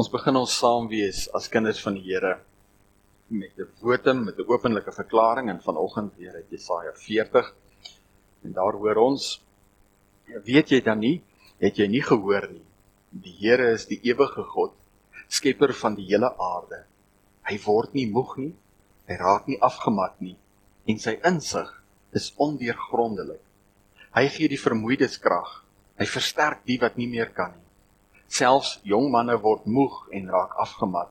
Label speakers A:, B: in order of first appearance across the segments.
A: Ons begin ons saam wees as kinders van die Here met 'n wotum, met 'n openlike verklaring en vanoggend weer uit Jesaja 40. En daar hoor ons weet jy dan nie, het jy nie gehoor nie. Die Here is die ewige God, skepper van die hele aarde. Hy word nie moeg nie, hy raak nie afgemat nie en sy insig is ondeurgrondelik. Hy gee die vermoeides krag. Hy versterk die wat nie meer kan nie. Selfs jong manne word moeg en raak afgemat.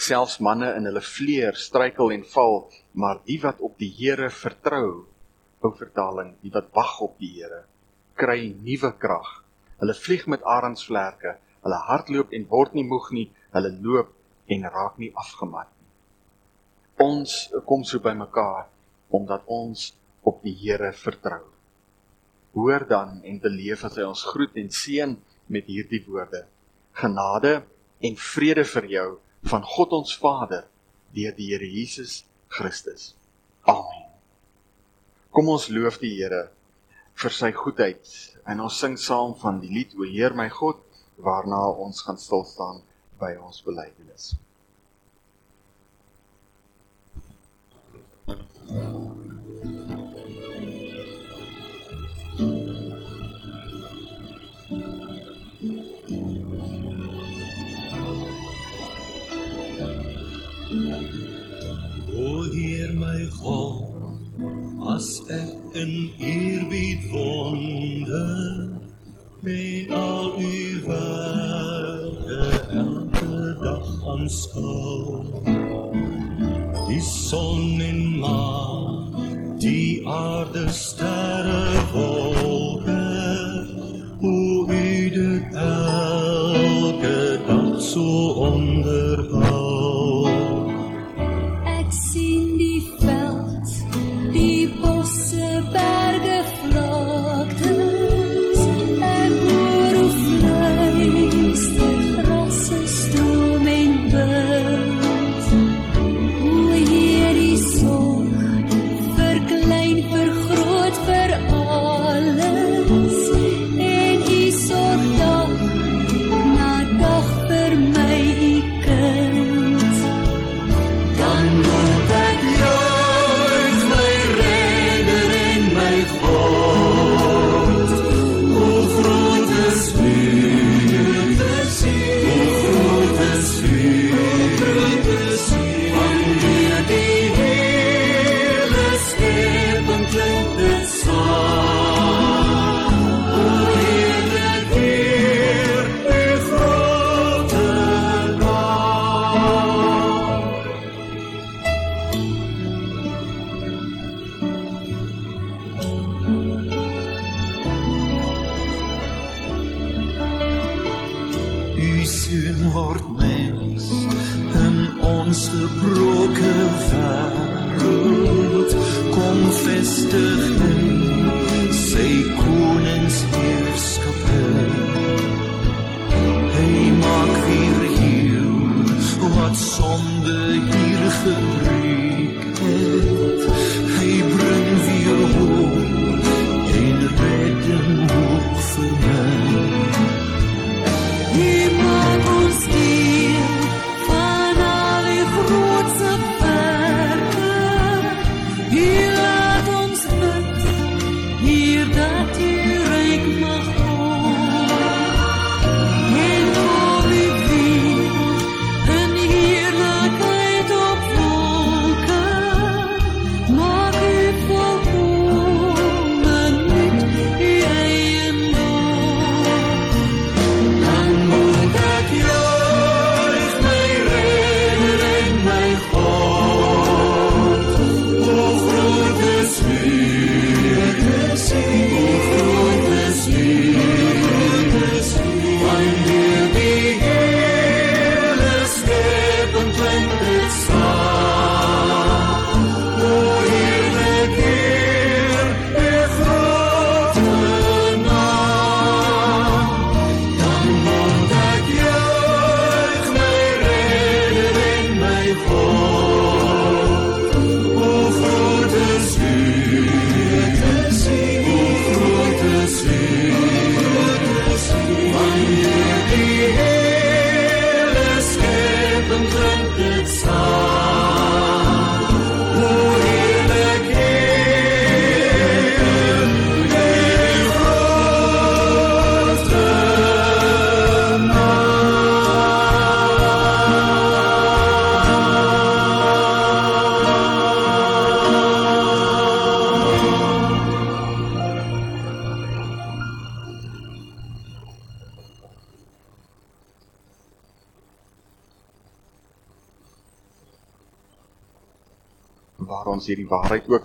A: Selfs manne in hulle vleuer struikel en val, maar die wat op die Here vertrou, ou vertaling, die wat wag op die Here, kry nuwe krag. Hulle vlieg met arensvlerke, hulle hardloop en word nie moeg nie, hulle loop en raak nie afgemat nie. Ons kom so bymekaar omdat ons op die Here vertrou. Hoor dan en beleef as hy ons groet en seën met hierdie woorde genade en vrede vir jou van God ons Vader deur die Here Jesus Christus. Amen. Kom ons loof die Here vir sy goedheid en ons sing saam van die lied O Heer my God waarna ons gaan stil staan by ons belydenis. Thank you.
B: God as ek in eerbied wonder met al u werke elke dag aanskou. Die son en maan die aarde sterre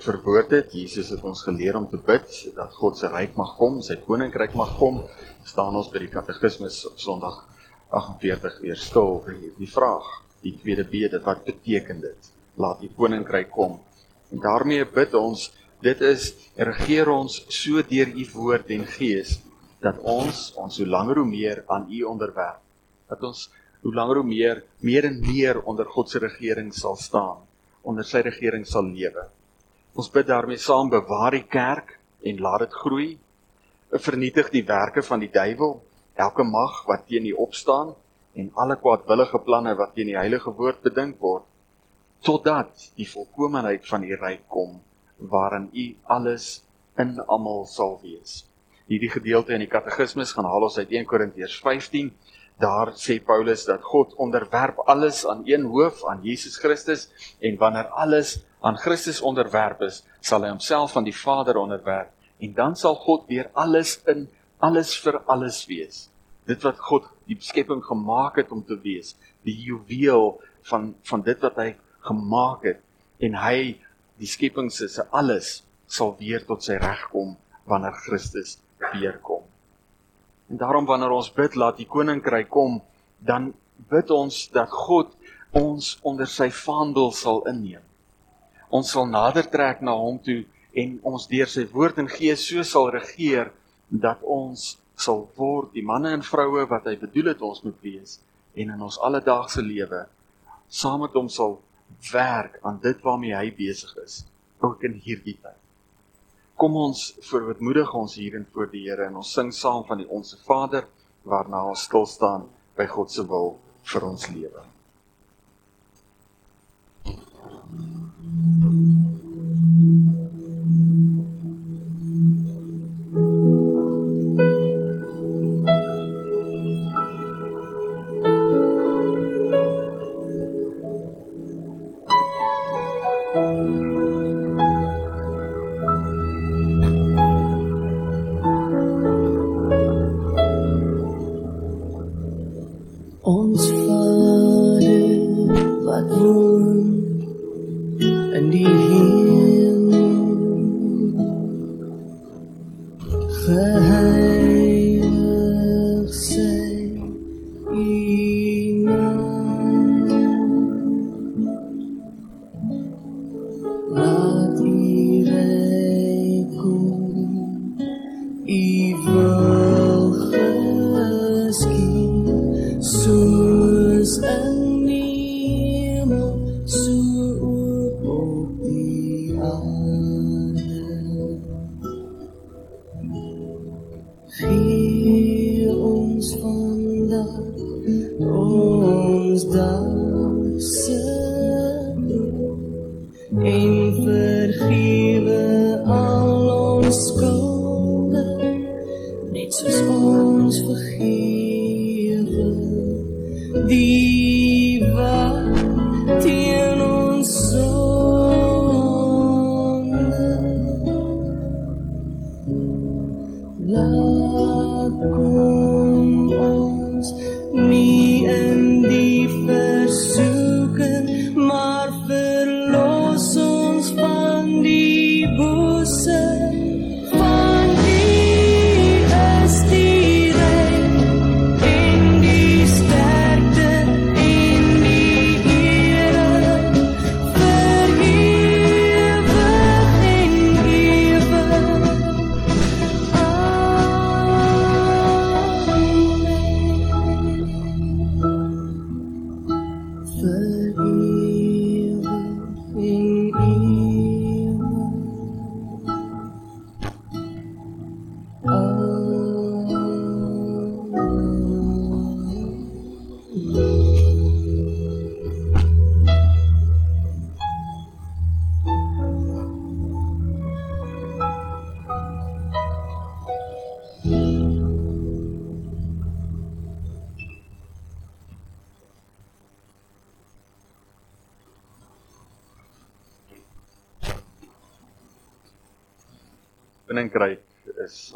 A: verwoord het. Jesus het ons geleer om te bid dat God se ryk mag kom, sy koninkryk mag kom. staan ons by die katekismes op Sondag 48 weer stil vir die vraag, die tweede bede, wat beteken dit? Laat die koninkryk kom. En daarmee bid ons, dit is regeer ons so deur u woord en gees dat ons ons hoe langer hoe meer aan u onderwerp. Dat ons hoe langer hoe meer meer en meer onder God se regering sal staan onder sy regering sal lewe. Ons bid daarmee saam bewaar die kerk en laat dit groei. Vernietig die werke van die duiwel, elke mag wat teen U opstaan en alle kwaadwillige planne wat teen die heilige woord bedink word, totdat die volkomeenheid van U ryk kom waarin U alles in almal sal wees. Hierdie gedeelte in die katekismes gaan haal ons uit 1 Korintiërs 15 Daar sê Paulus dat God onderwerp alles aan een hoof, aan Jesus Christus, en wanneer alles aan Christus onderwerp is, sal hy homself aan die Vader onderwerp en dan sal God weer alles in alles vir alles wees. Dit wat God die skepping gemaak het om te wees, die juweel van van dit wat hy gemaak het en hy die skepping se alles sal weer tot sy reg kom wanneer Christus weer kom. En daarom wanneer ons bid laat die koninkryk kom, dan bid ons dat God ons onder sy vaandel sal inneem. Ons sal nader trek na hom toe en ons deur sy woord en gees so sal regeer dat ons sal word die manne en vroue wat hy bedoel het ons moet wees en in ons alledaagse lewe saam met hom sal werk aan dit waarmee hy besig is ook in hierdie tyd kom ons verwitmoedig ons hierin voor die Here en ons sing saam van die onsse Vader waarna ons stil staan by God se wil vir ons lewe. koninkryk Thank you.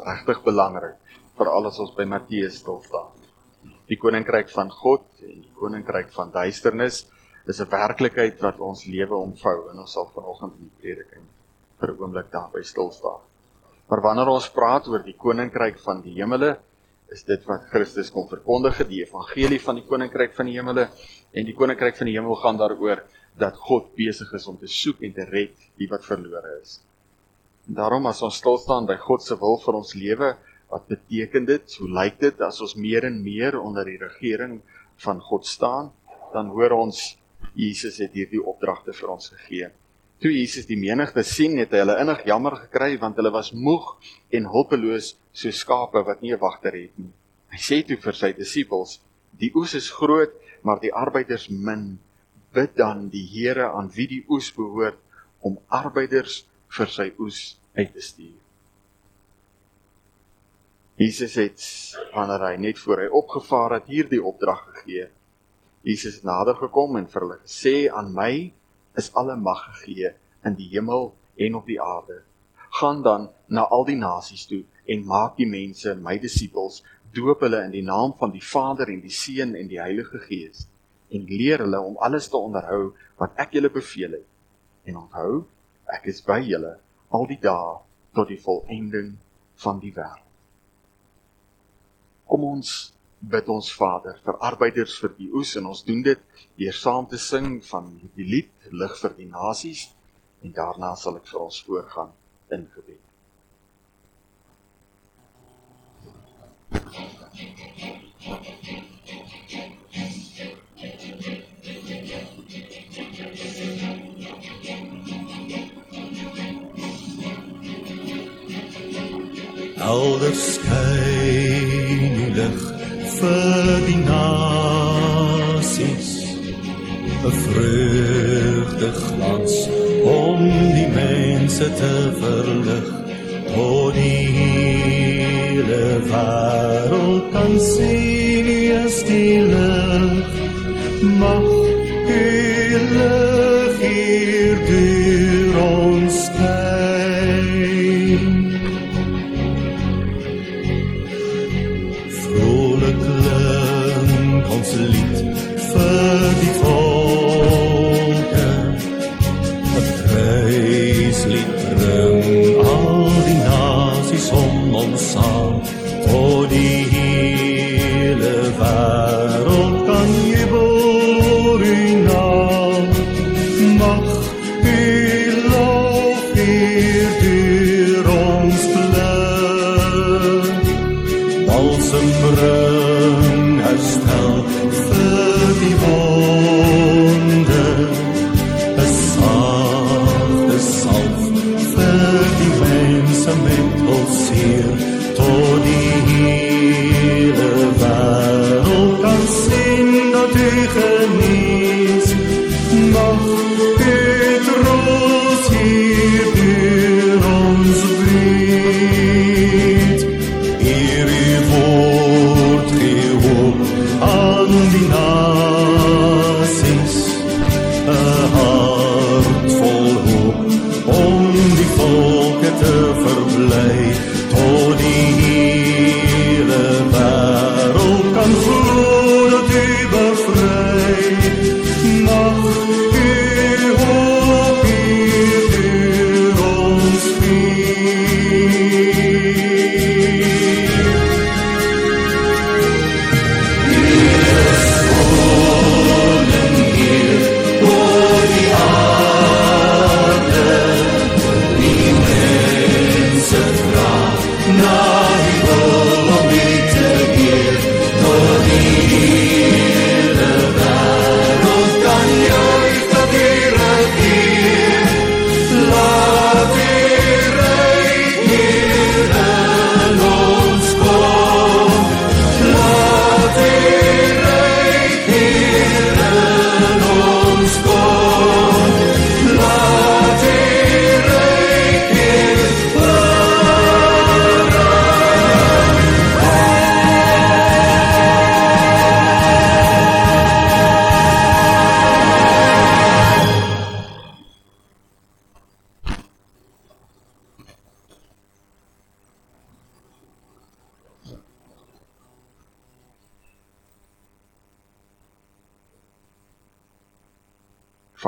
A: Regtig belangrik vir alles ons by Matteus stil staan. Die koninkryk van God en die koninkryk van duisternis is 'n werklikheid wat ons lewe omvou en ons sal vanoggend in die prediking vir 'n oomblik daarby stil staan. Maar wanneer ons praat oor die koninkryk van die hemele, is dit wat Christus kom verkondig, die evangelie van die koninkryk van die hemele en die koninkryk van die hemel gaan daaroor dat God besig is om te soek en te red die wat verlore is. Daarom as ons stil staan by God se wil vir ons lewe, wat beteken dit? Hoe lyk dit as ons meer en meer onder die regering van God staan? Dan hoor ons Jesus het hierdie opdragte vir ons gegee. Toe Jesus die menigte sien, het hy hulle innig jammer gekry want hulle was moeg en hulpeloos so skape wat nie 'n wagter het nie. Hy sê toe vir sy disippels: "Die oes is groot, maar die arbeiders min. Bid dan die Here aan wie die oes behoort om arbeiders vir sy oes uit te stuur." Jesus het wanneer hy net voor hy opgevaar het hierdie opdrag gegee. Jesus het nader gekom en vir hulle gesê: "Aan my is alle mag gegee in die hemel en op die aarde. Gaan dan na al die nasies toe en maak die mense my disippels, doop hulle in die naam van die Vader en die Seun en die Heilige Gees en leer hulle om alles te onderhou wat ek julle beveel het. En onthou, ek is by julle al die dae tot die volëinding van die wêreld. Kom ons bid ons Vader vir arbeiders vir die oes en ons doen dit deur saam te sing van die lied lig vir die nasies en daarna sal ek vir ons voorgaan in gebed.
B: Elders skyn die lig vir die nasies. 'n vreugde glans om die mense te verlig tot die hele wêreld kan sien is die lig. Mag hele hier deur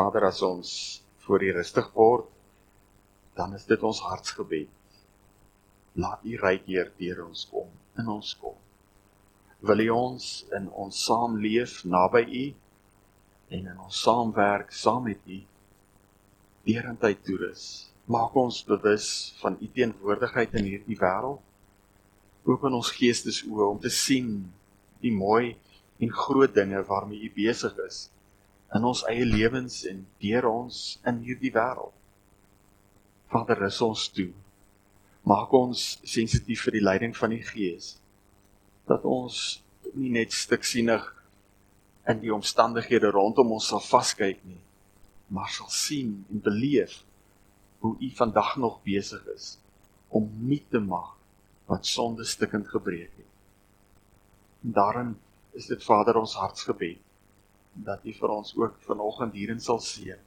A: Vader, as ons voor U rustig word, dan is dit ons hartsgebed. Laat U ryk Heer deur ons kom, in ons kom. Wil U ons in ons saamleef naby U en in ons saamwerk saam met U deurentyd toerus. Maak ons bewus van U teenwoordigheid in hierdie wêreld. Open ons geestesoë om te sien die mooi en groot dinge waarmee U besig is in ons eie lewens en deur ons in hierdie wêreld. Vader, rus ons toe. Maak ons sensitief vir die leiding van die Gees. Dat ons nie net stiksienig in die omstandighede rondom ons sal vaskyk nie, maar sal sien en beleef hoe U vandag nog besig is om nie te maak wat sonde stikkend gebreek het. En daarin is dit Vader ons hartsgebed dat U vir ons ook vanoggend hierin sal seën.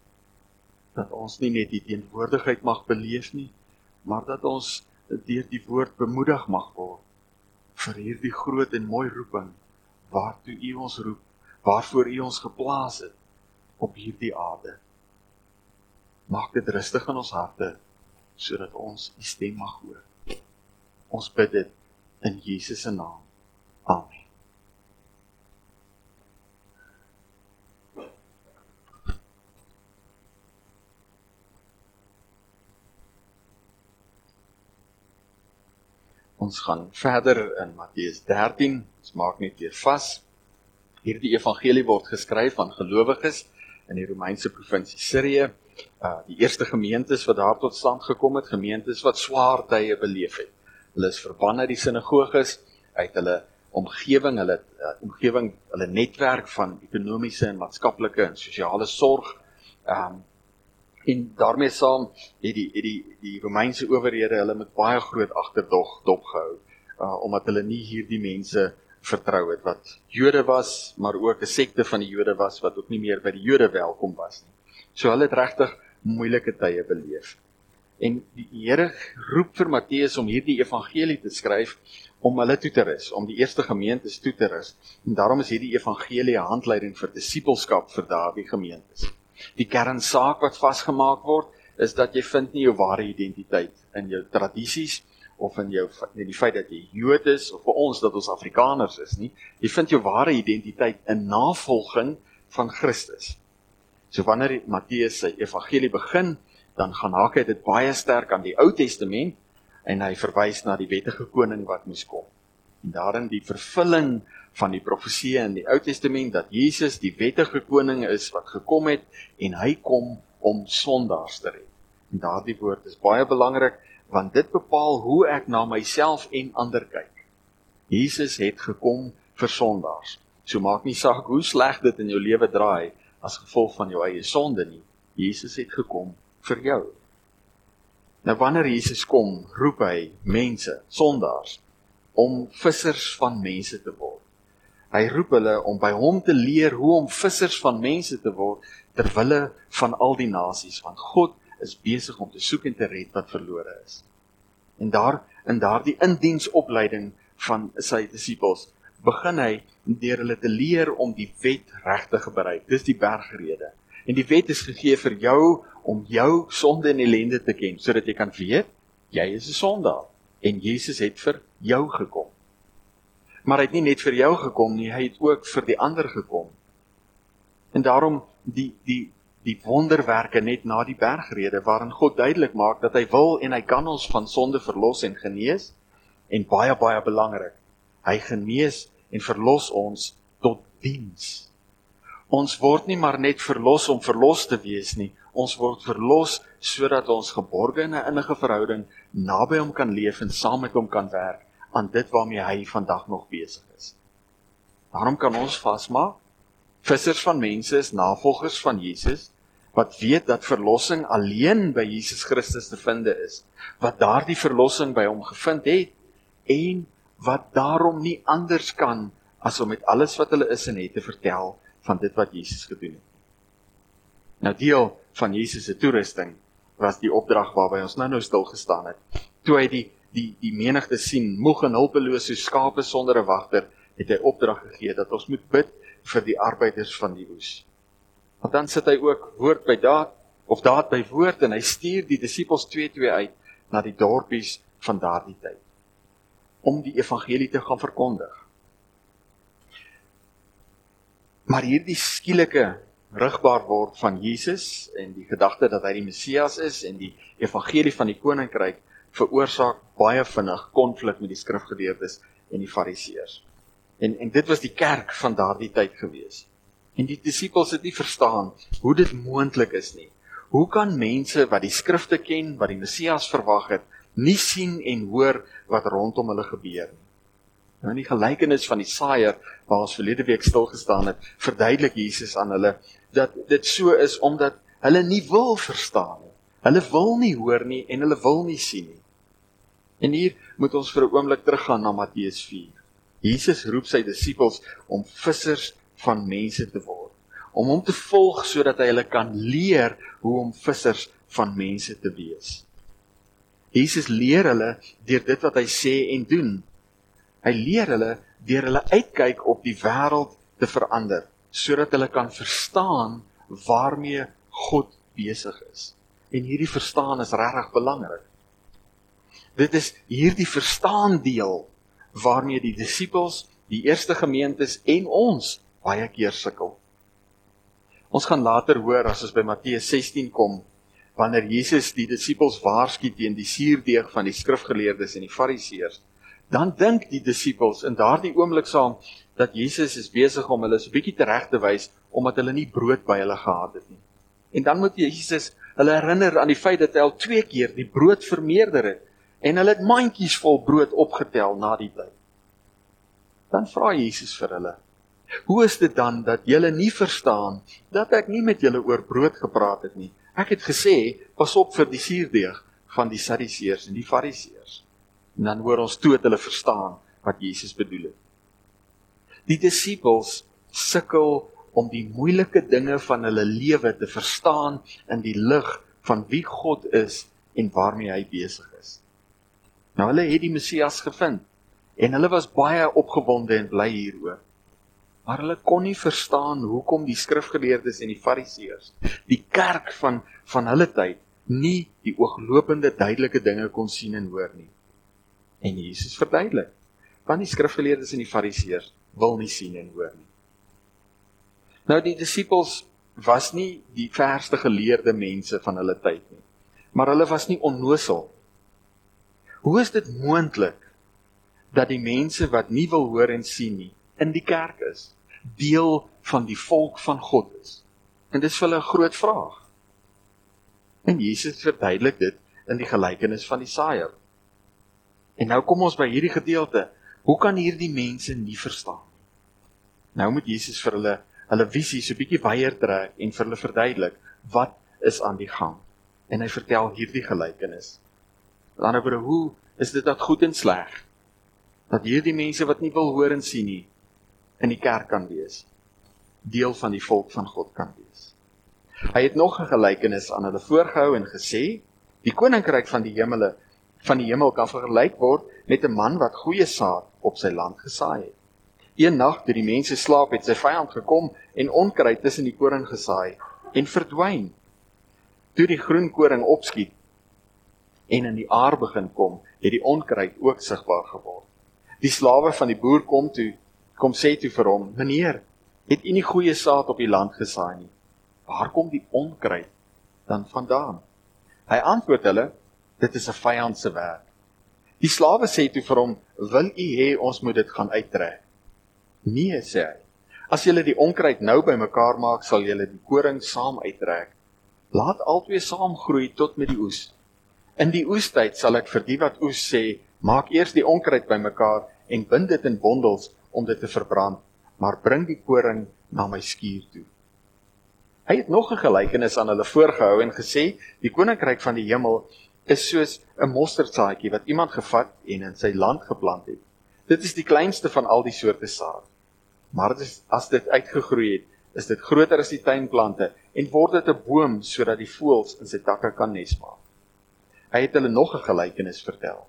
A: Dat ons nie net die teenwoordigheid mag beleef nie, maar dat ons deur die woord bemoedig mag word vir hierdie groot en mooi roeping waartoe U ons roep, waarvoor U ons geplaas het op hierdie aarde. Maak dit rustig in ons harte sodat ons U stem mag hoor. Ons bid dit in Jesus se naam. Amen. Ons gaan verder in Matteus 13. Ons maak net weer vas. Hierdie evangelie word geskryf aan gelowiges in die Romeinse provinsie Sirië. Uh die eerste gemeentes wat daar tot stand gekom het, gemeentes wat swaar tye beleef het. Hulle is verbann uit die sinagoges, uit hulle omgewing, hulle uh, omgewing, hulle netwerk van ekonomiese en maatskaplike en sosiale sorg. Um En daarmee saam het die het die die Romeinse owerhede hulle met baie groot agterdog dopgehou uh omdat hulle nie hierdie mense vertrou het wat Jode was, maar ook 'n sekte van die Jode was wat ook nie meer by die Jode welkom was nie. So hulle het regtig moeilike tye beleef. En die Here roep vir Matteus om hierdie evangelie te skryf om hulle toe te rus, om die eerste gemeentes toe te rus. En daarom is hierdie evangelie 'n handleiding vir disippelskap vir daardie gemeentes. Die kernsaak wat vasgemaak word is dat jy vind nie jou ware identiteit in jou tradisies of in jou in die feit dat jy Jood is of vir ons dat ons Afrikaners is nie. Jy vind jou ware identiteit in navolging van Christus. So wanneer Matteus sy evangelie begin, dan gaan haak hy dit baie sterk aan die Ou Testament en hy verwys na die wettige koning wat moes kom. En daarin die vervulling van die profeseë in die Ou Testament dat Jesus die wettige koning is wat gekom het en hy kom om sondaars te red. En daardie woord is baie belangrik want dit bepaal hoe ek na myself en ander kyk. Jesus het gekom vir sondaars. So maak nie saak hoe sleg dit in jou lewe draai as gevolg van jou eie sonde nie. Jesus het gekom vir jou. Nou wanneer Jesus kom, roep hy mense, sondaars, om vissers van mense te word. Hy roep hulle om by hom te leer hoe om vissers van mense te word ter wille van al die nasies want God is besig om te soek en te red wat verlore is. En daar in daardie indiensopleiding van sy disippels begin hy deur hulle te leer om die wet reg te gebruik. Dis die bergrede. En die wet is gegee vir jou om jou sonde en ellende te ken sodat jy kan weet jy is 'n sondaar en Jesus het vir jou gekom maar hy het nie net vir jou gekom nie, hy het ook vir die ander gekom. En daarom die die die wonderwerke net na die bergrede waarin God duidelik maak dat hy wil en hy kan ons van sonde verlos en genees en baie baie belangrik, hy genees en verlos ons tot diens. Ons word nie maar net verlos om verlos te wees nie, ons word verlos sodat ons geborge in 'n innige verhouding naby hom kan leef en saam met hom kan werk aan dit waarmee hy vandag nog besig is. Daarom kan ons vasmaak vissers van mense is navolgers van Jesus wat weet dat verlossing alleen by Jesus Christus te vind is, wat daardie verlossing by hom gevind het en wat daarom nie anders kan as om met alles wat hulle is en het te vertel van dit wat Jesus gedoen het. Nou deel van Jesus se toerusting was die opdrag waarby ons nou-nou stil gestaan het. Toe hy die die die menigte sien moeg en hulpeloos so skape sonder 'n wagter het hy opdrag gegee dat ons moet bid vir die arbeiders van die oes Want dan sit hy ook woord by daad of daad by woord en hy stuur die disippels 2-2 uit na die dorpies van daardie tyd om die evangelie te gaan verkondig. Maar hierdie skielike rigbaar word van Jesus en die gedagte dat hy die Messias is en die evangelie van die koninkryk veroorsaak baie vinnig konflik met die skrifgeleerdes en die fariseërs. En en dit was die kerk van daardie tyd gewees. En die disippels het nie verstaan hoe dit moontlik is nie. Hoe kan mense wat die skrifte ken, wat die Messias verwag het, nie sien en hoor wat rondom hulle gebeur nie? Nou in die gelykenis van die saaier waar ons verlede week stil gestaan het, verduidelik Jesus aan hulle dat dit so is omdat hulle nie wil verstaan nie. Hulle wil nie hoor nie en hulle wil nie sien nie. En hier moet ons vir 'n oomblik teruggaan na Matteus 4. Jesus roep sy disippels om vissers van mense te word, om hom te volg sodat hy hulle kan leer hoe om vissers van mense te wees. Jesus leer hulle deur dit wat hy sê en doen. Hy leer hulle deur hulle uitkyk op die wêreld te verander sodat hulle kan verstaan waarmee God besig is. En hierdie verstaan is regtig belangrik. Dit is hierdie verstaan deel waarmee die disippels, die eerste gemeentes en ons baie keer sukkel. Ons gaan later hoor as ons by Matteus 16 kom, wanneer Jesus die disippels waarsku teen die suurdeeg van die skrifgeleerdes en die fariseërs, dan dink die disippels in daardie oomblik saam dat Jesus is besig om hulle so 'n bietjie tereg te wys omdat hulle nie brood by hulle gehad het nie. En dan moet Jesus hulle herinner aan die feit dat hy al twee keer die brood vermeerder het en hulle het mandjies vol brood opgetel na die tyd. Dan vra Jesus vir hulle: "Hoe is dit dan dat julle nie verstaan dat ek nie met julle oor brood gepraat het nie? Ek het gesê, pas op vir die suurdeeg van die Sadduseërs en die Fariseërs." En dan hoor ons toe dat hulle verstaan wat Jesus bedoel het. Die disippels sukkel om die moeilike dinge van hulle lewe te verstaan in die lig van wie God is en waarmee hy besig is. Nou hulle het die Messias gevind en hulle was baie opgewonde en bly hieroor. Maar hulle kon nie verstaan hoekom die skrifgeleerdes en die fariseërs, die kerk van van hulle tyd, nie die ooglopende duidelike dinge kon sien en hoor nie. En Jesus verduidelik, want die skrifgeleerdes en die fariseërs wil nie sien en hoor nie. Nou die disippels was nie die verste geleerde mense van hulle tyd nie, maar hulle was nie onnosel Hoe is dit moontlik dat die mense wat nie wil hoor en sien nie in die kerk is, deel van die volk van God is? En dis vir hulle 'n groot vraag. En Jesus verduidelik dit in die gelykenis van die saaier. En nou kom ons by hierdie gedeelte. Hoe kan hierdie mense nie verstaan nie? Nou moet Jesus vir hulle hulle visie so bietjie weier trek en vir hulle verduidelik wat is aan die gang. En hy vertel hierdie gelykenis. Met ander woorde, hoe is dit dat goed en sleg? Dat hierdie mense wat nie wil hoor en sien nie in die kerk kan wees. Deel van die volk van God kan wees. Hy het nog 'n gelykenis aan hulle voorgehou en gesê: "Die koninkryk van die hemele van die hemel kan vergelyk word met 'n man wat goeie saad op sy land gesaai het. Een nag toe die mense slaap, het sy vyand gekom en onkruid tussen die koring gesaai en verdwyn. Toe die groen koring opskiet, en in die aar begin kom, het die onkruid ook sigbaar geword. Die slawe van die boer kom toe, kom sê toe vir hom: "Meneer, het u nie goeie saad op die land gesaai nie? Waar kom die onkruid dan vandaan?" Hy antwoord hulle: "Dit is 'n vyand se werk." Die slawe sê toe vir hom: "Wil u hê ons moet dit gaan uittrek?" "Nee," sê hy. "As julle die onkruid nou bymekaar maak, sal julle die koring saam uittrek. Laat albei saam groei tot met die oes." In die oestyd sal ek vir die wat oes sê, maak eers die onkruid bymekaar en bind dit in bondels om dit te verbrand, maar bring die koring na my skuur toe. Hy het nog 'n gelykenis aan hulle voorgehou en gesê, die koninkryk van die hemel is soos 'n mosterdsaadjie wat iemand gevat en in sy land geplant het. Dit is die kleinste van al die soorte saad. Maar dit is as dit uitgegroei het, is dit groter as die tuinplante en word dit 'n boom sodat die voëls in sy takke kan nes maak. Hy het hulle nog 'n gelykenis vertel.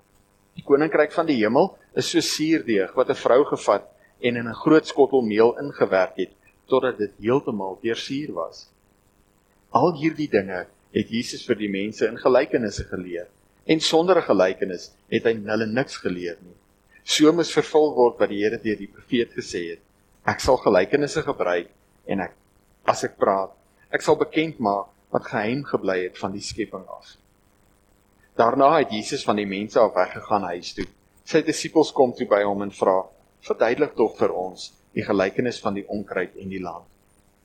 A: Die koninkryk van die hemel is so suurdeeg wat 'n vrou gevat en in 'n groot skottel meel ingewerk het totdat dit heeltemal deursuur was. Al hierdie dinge het Jesus vir die mense in gelykenisse geleer en sonder 'n gelykenis het hy hulle niks geleer nie. So moes vervul word wat die Here deur die profeet gesê het. Ek sal gelykenisse gebruik en ek as ek praat, ek sal bekend maak wat geheim gebly het van die skepping af. Daarna het Jesus van die mense af weggegaan huis toe. Sy disippels kom toe by hom en vra: "Verduidelik tog vir ons die gelykenis van die onkruid en die land."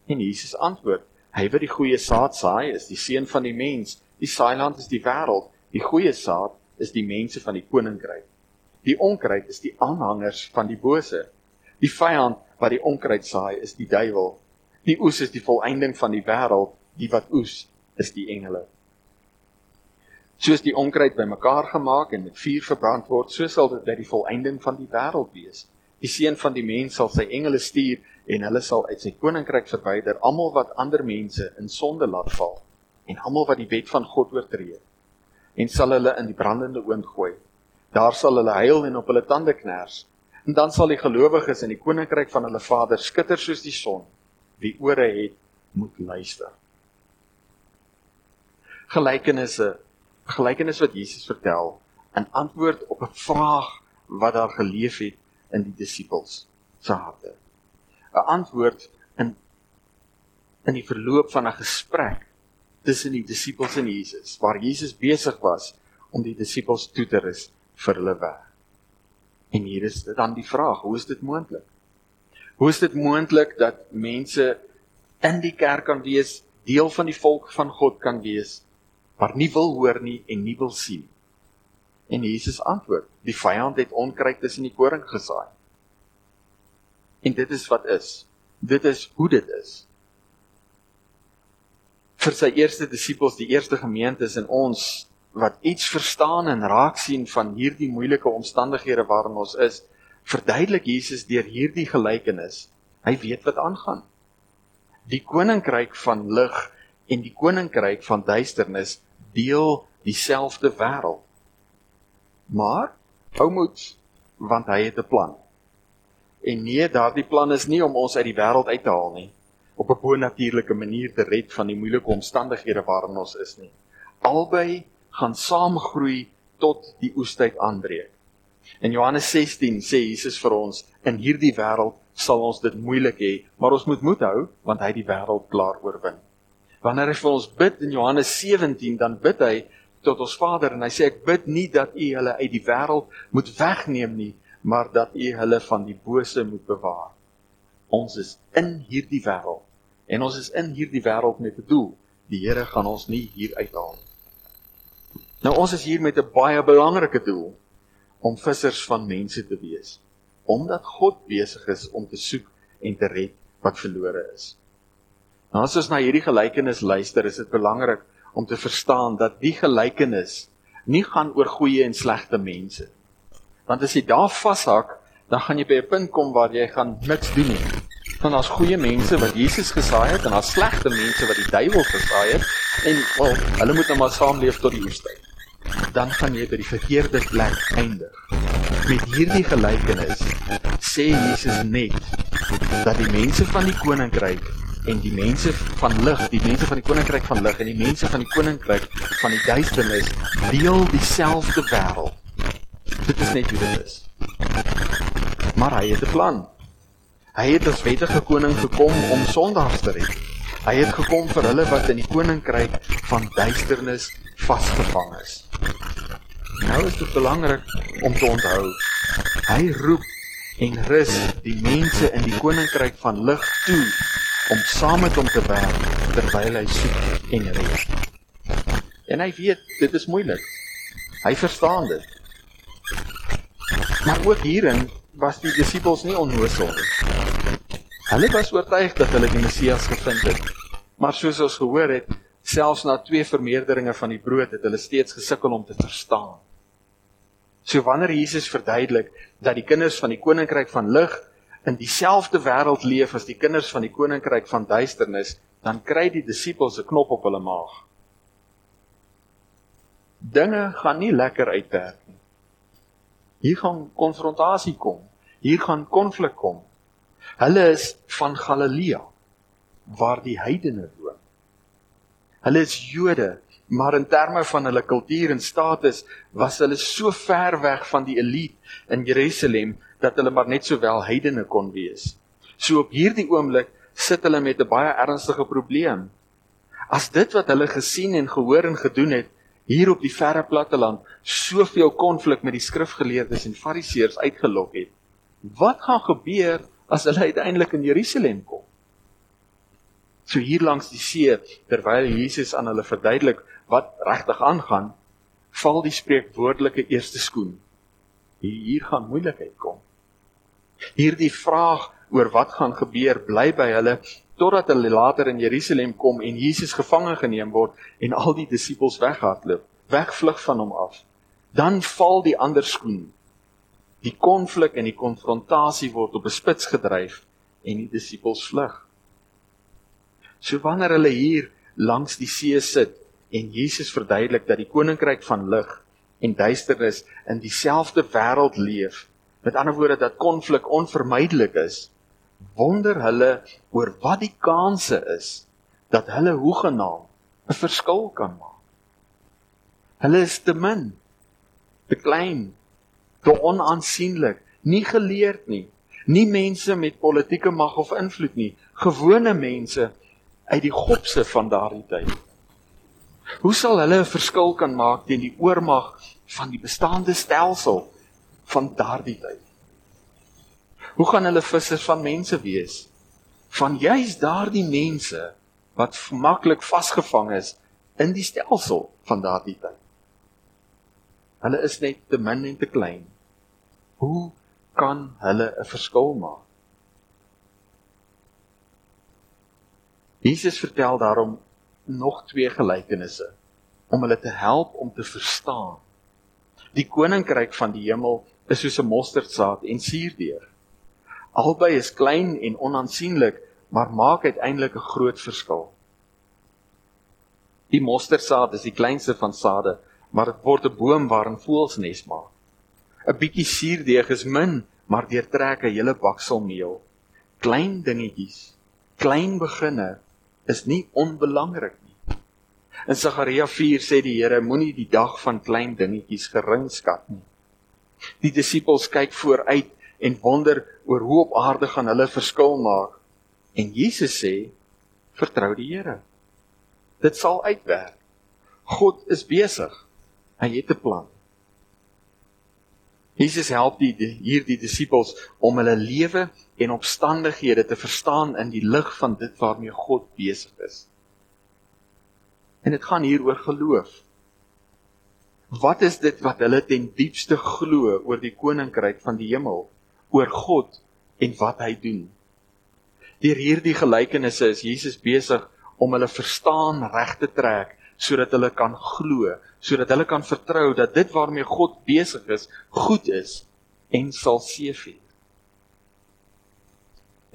A: En Jesus antwoord: Hy wat die goeie saad saai, is die seun van die mens. Die saailand is die wêreld. Die goeie saad is die mense van die koninkryk. Die onkruid is die aanhangers van die bose. Die vyand wat die onkruid saai, is die duiwel. Die oes is die volëinding van die wêreld. Die wat oes, is die engele. Soos die onkruid bymekaar gemaak en met vuur verbrand word, so sal dit by die volëinding van die wêreld wees. Die seun van die mens sal sy engele stuur en hulle sal uit sy koninkryk verwyder almal wat ander mense in sonde laat val en almal wat die wet van God oortree en sal hulle in die brandende oond gooi daar sal hulle huil en op hulle tande kners en dan sal die gelowiges in die koninkryk van hulle Vader skitter soos die son. Wie ore het moet luister. Gelykenisse. Gelykenis wat Jesus vertel. In antwoord op 'n vraag wat daar geleef het in die disippels se harte 'n antwoord in in die verloop van 'n gesprek tussen die disippels en Jesus waar Jesus besig was om die disippels toe te rus vir hulle weg. En hier is dit dan die vraag, hoe is dit moontlik? Hoe is dit moontlik dat mense in die kerk kan wees, deel van die volk van God kan wees, maar nie wil hoor nie en nie wil sien? En Jesus antwoord: Die vyand het onkruid tussen die koring gesaai. En dit is wat is. Dit is hoe dit is. Vir sy eerste disippels, die eerste gemeentes en ons wat iets verstaan en raak sien van hierdie moeilike omstandighede waarin ons is, verduidelik Jesus deur hierdie gelykenis. Hy weet wat aangaan. Die koninkryk van lig en die koninkryk van duisternis deel dieselfde wêreld. Maar hou moed want hy het 'n plan. En nee, daardie plan is nie om ons uit die wêreld uit te haal nie, op 'n bonatuurlike manier te red van die moeilike omstandighede waarin ons is nie. Albei gaan saamgroei tot die oestyd aanbreek. In Johannes 16 sê Jesus vir ons, in hierdie wêreld sal ons dit moeilik hê, maar ons moet moed hou want hy het die wêreld klaar oorwin. Wanneer hy vir ons bid in Johannes 17, dan bid hy tot ons Vader en hy sê ek bid nie dat U hulle uit die wêreld moet wegneem nie, maar dat U hulle van die bose moet bewaar. Ons is in hierdie wêreld en ons is in hierdie wêreld met 'n doel. Die Here gaan ons nie hier uithaal nie. Nou ons is hier met 'n baie belangrike doel om vissers van mense te wees. Omdat God besig is om te soek en te red wat verlore is. Nou as ons na hierdie gelykenis luister, is dit belangrik om te verstaan dat die gelykenis nie gaan oor goeie en slegte mense. Want as jy daar vashak, dan gaan jy by 'n punt kom waar jy gaan niks doen nie. Want daar's goeie mense wat Jesus gesaai het en daar's slegte mense wat die duiwel gesaai het en wel, hulle moet nou maar saamleef tot die oestyd. Dan gaan jy by die verkeerde plek eindig. Met hierdie gelykenis sê Jesus net dat die mense van die koninkryk en die mense van lig, die mense van die koninkryk van lig en die mense van die koninkryk van die duisternis deel dieselfde wêreld. Dit is net hoe dit is. Maar hy het 'n plan. Hy het as wettige koning gekom om sondaars te red. Hy het gekom vir hulle wat in die koninkryk van duisternis vasgevang is. Nou is dit belangrik om te onthou. Hy roep en rus die mense in die koninkryk van lig toe om saam met hom te werk terwyl hy soek en red. En hy weet dit is moeilik. Hy verstaan dit. Maar ook hierin was die disippels nie onnoosel nie. Hulle was oortuig dat hulle die Messias gevind het. Maar soos ons gehoor het, selfs na twee vermeerderinge van die brood het hulle steeds gesukkel om te verstaan. So wanneer Jesus verduidelik dat die kinders van die koninkryk van lig in dieselfde wêreld leef as die kinders van die koninkryk van duisternis, dan kry die disippels 'n knop op hulle maag. Dinge gaan nie lekker uitwerk nie. Hier gaan konfrontasie kom. Hier gaan konflik kom. Hulle is van Galilea waar die heidene woon. Hulle is Jode, maar in terme van hulle kultuur en status was hulle so ver weg van die elite in Jerusalem dat hulle maar net sowel heidene kon wees. So op hierdie oomblik sit hulle met 'n baie ernstige probleem. As dit wat hulle gesien en gehoor en gedoen het hier op die verre platteland soveel konflik met die skrifgeleerdes en fariseërs uitgelok het, wat gaan gebeur as hulle uiteindelik in Jerusalem kom? So hier langs die see, terwyl Jesus aan hulle verduidelik wat regtig aangaan, val die spreekwoordelike eerste skoen. Hier gaan moeilikheid kom. Hierdie vraag oor wat gaan gebeur bly by hulle totdat hulle later in Jerusalem kom en Jesus gevange geneem word en al die disippels weghardloop, wegvlug van hom af. Dan val die ander skoen. Die konflik en die konfrontasie word op 'n spits gedryf en die disippels vlug. So wanneer hulle hier langs die see sit en Jesus verduidelik dat die koninkryk van lig en duisternis in dieselfde wêreld leef, met ander woorde dat konflik onvermydelik is, wonder hulle oor wat die kanse is dat hulle hoegenaam 'n verskil kan maak. Hulle is te min, te klein, te onaansienlik, nie geleerd nie, nie mense met politieke mag of invloed nie, gewone mense uit die gopse van daardie tyd. Hoe sal hulle 'n verskil kan maak teen die oormag van die bestaande stelsel van daardie tyd? Hoe gaan hulle vissers van mense wees? Van juis daardie mense wat maklik vasgevang is in die stelsel van daardie tyd. Hulle is net te min en te klein. Hoe kan hulle 'n verskil maak? Jesus vertel daarom nog twee gelykenisse om hulle te help om te verstaan. Die koninkryk van die hemel is soos 'n mosterdsaad en suurdeur. Albei is klein en onaansienlik, maar maak uiteindelik 'n groot verskil. Die mosterdsaad is die kleinste van sade, maar dit word 'n boom waarin voëls nes maak. 'n Bietjie suurdeeg is min, maar deurtrek 'n hele baksel meel. Klein dingetjies, klein beginne is nie onbelangrik nie. In Sagaria 4 sê die Here moenie die dag van klein dingetjies gering skat nie. Die disippels kyk vooruit en wonder oor hoe op aarde gaan hulle verskil maak. En Jesus sê: "Vertrou die Here. Dit sal uitwerk. God is besig. Hy het 'n plan." Jesus help die, die hierdie disippels om hulle lewe en omstandighede te verstaan in die lig van dit waarmee God besig is. En dit gaan hier oor geloof. Wat is dit wat hulle ten diepste glo oor die koninkryk van die hemel? oor God en wat hy doen. Deur hierdie gelykenisse is Jesus besig om hulle verstaan reg te trek sodat hulle kan glo, sodat hulle kan vertrou dat dit waarmee God besig is, goed is en sal seëvier.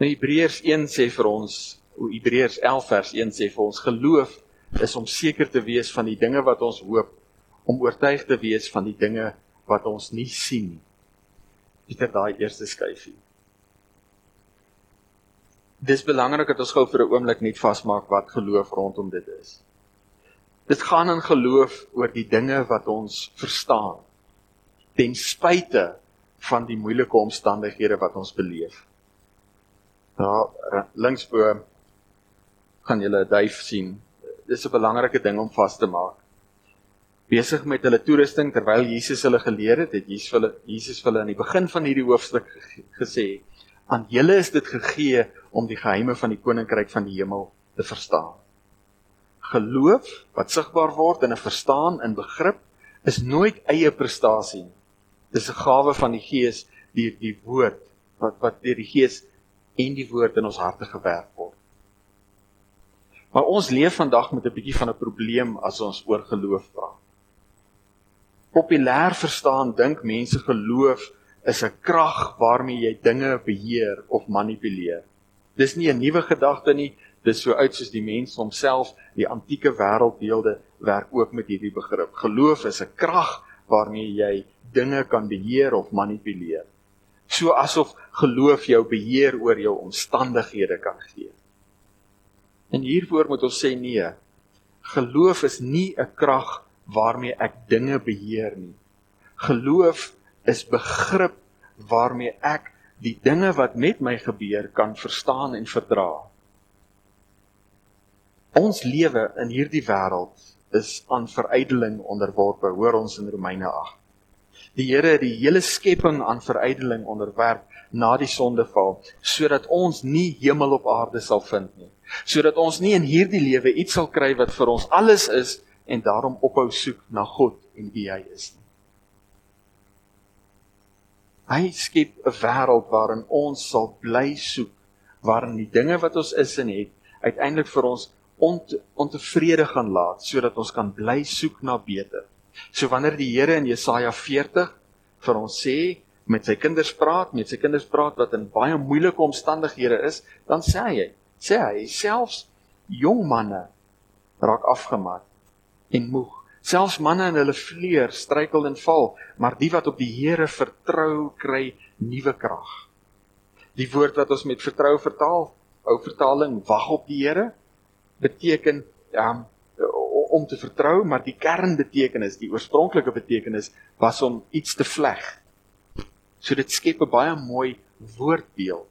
A: Nou Hebreërs 1 sê vir ons, o Hebreërs 11 vers 1 sê vir ons geloof is om seker te wees van die dinge wat ons hoop, om oortuig te wees van die dinge wat ons nie sien nie. Pieter daai eerste skyfie. Dis belangrik dat ons gou vir 'n oomblik net vasmaak wat geloof rondom dit is. Dit gaan in geloof oor die dinge wat ons verstaan ten spyte van die moeilike omstandighede wat ons beleef. Daar linksbo gaan julle 'n duif sien. Dis 'n belangrike ding om vas te maak besig met hulle toerusting terwyl Jesus hulle geleer het, het Jesus hulle Jesus hulle aan die begin van hierdie hoofstuk gesê: "Aan julle is dit gegee om die geheime van die koninkryk van die hemel te verstaan." Geloof wat sigbaar word in 'n verstaan in begrip is nooit eie prestasie nie. Dis 'n gawe van die Gees deur die woord wat wat deur die Gees en die woord in ons harte gewerk word. Maar ons leef vandag met 'n bietjie van 'n probleem as ons oor geloof praat populêr verstaan dink mense geloof is 'n krag waarmee jy dinge beheer of manipuleer. Dis nie 'n nuwe gedagte nie, dis so oud soos die mens homself, die antieke wêreldbeelde werk ook met hierdie begrip. Geloof is 'n krag waarmee jy dinge kan beheer of manipuleer. So asof geloof jou beheer oor jou omstandighede kan gee. En hiervoor moet ons sê nee. Geloof is nie 'n krag waarmee ek dinge beheer nie. Geloof is begrip waarmee ek die dinge wat met my gebeur kan verstaan en verdra. Ons lewe in hierdie wêreld is aan verydeling onderworpe, hoor ons in Romeine 8. Die Here het die hele skepping aan verydeling onderwerp na die sondeval sodat ons nie hemel op aarde sal vind nie. Sodat ons nie in hierdie lewe iets sal kry wat vir ons alles is en daarom ophou soek na God en wie hy is nie. Hy skep 'n wêreld waarin ons sal bly soek, waarin die dinge wat ons is en het uiteindelik vir ons ont, ontevrede gaan laat sodat ons kan bly soek na beter. So wanneer die Here in Jesaja 40 vir ons sê met sy kinders praat, met sy kinders praat wat in baie moeilike omstandighede is, dan sê hy, sê hy selfs jong manne raak afgemat en moeg. Selfs manne in hulle vleuer struikel en val, maar die wat op die Here vertrou, kry nuwe krag. Die woord wat ons met vertrou vertaal, ou vertaling, wag op die Here, beteken um, om te vertrou, maar die kernbetekenis, die oorspronklike betekenis was om iets te vleg. So dit skep 'n baie mooi woordbeeld.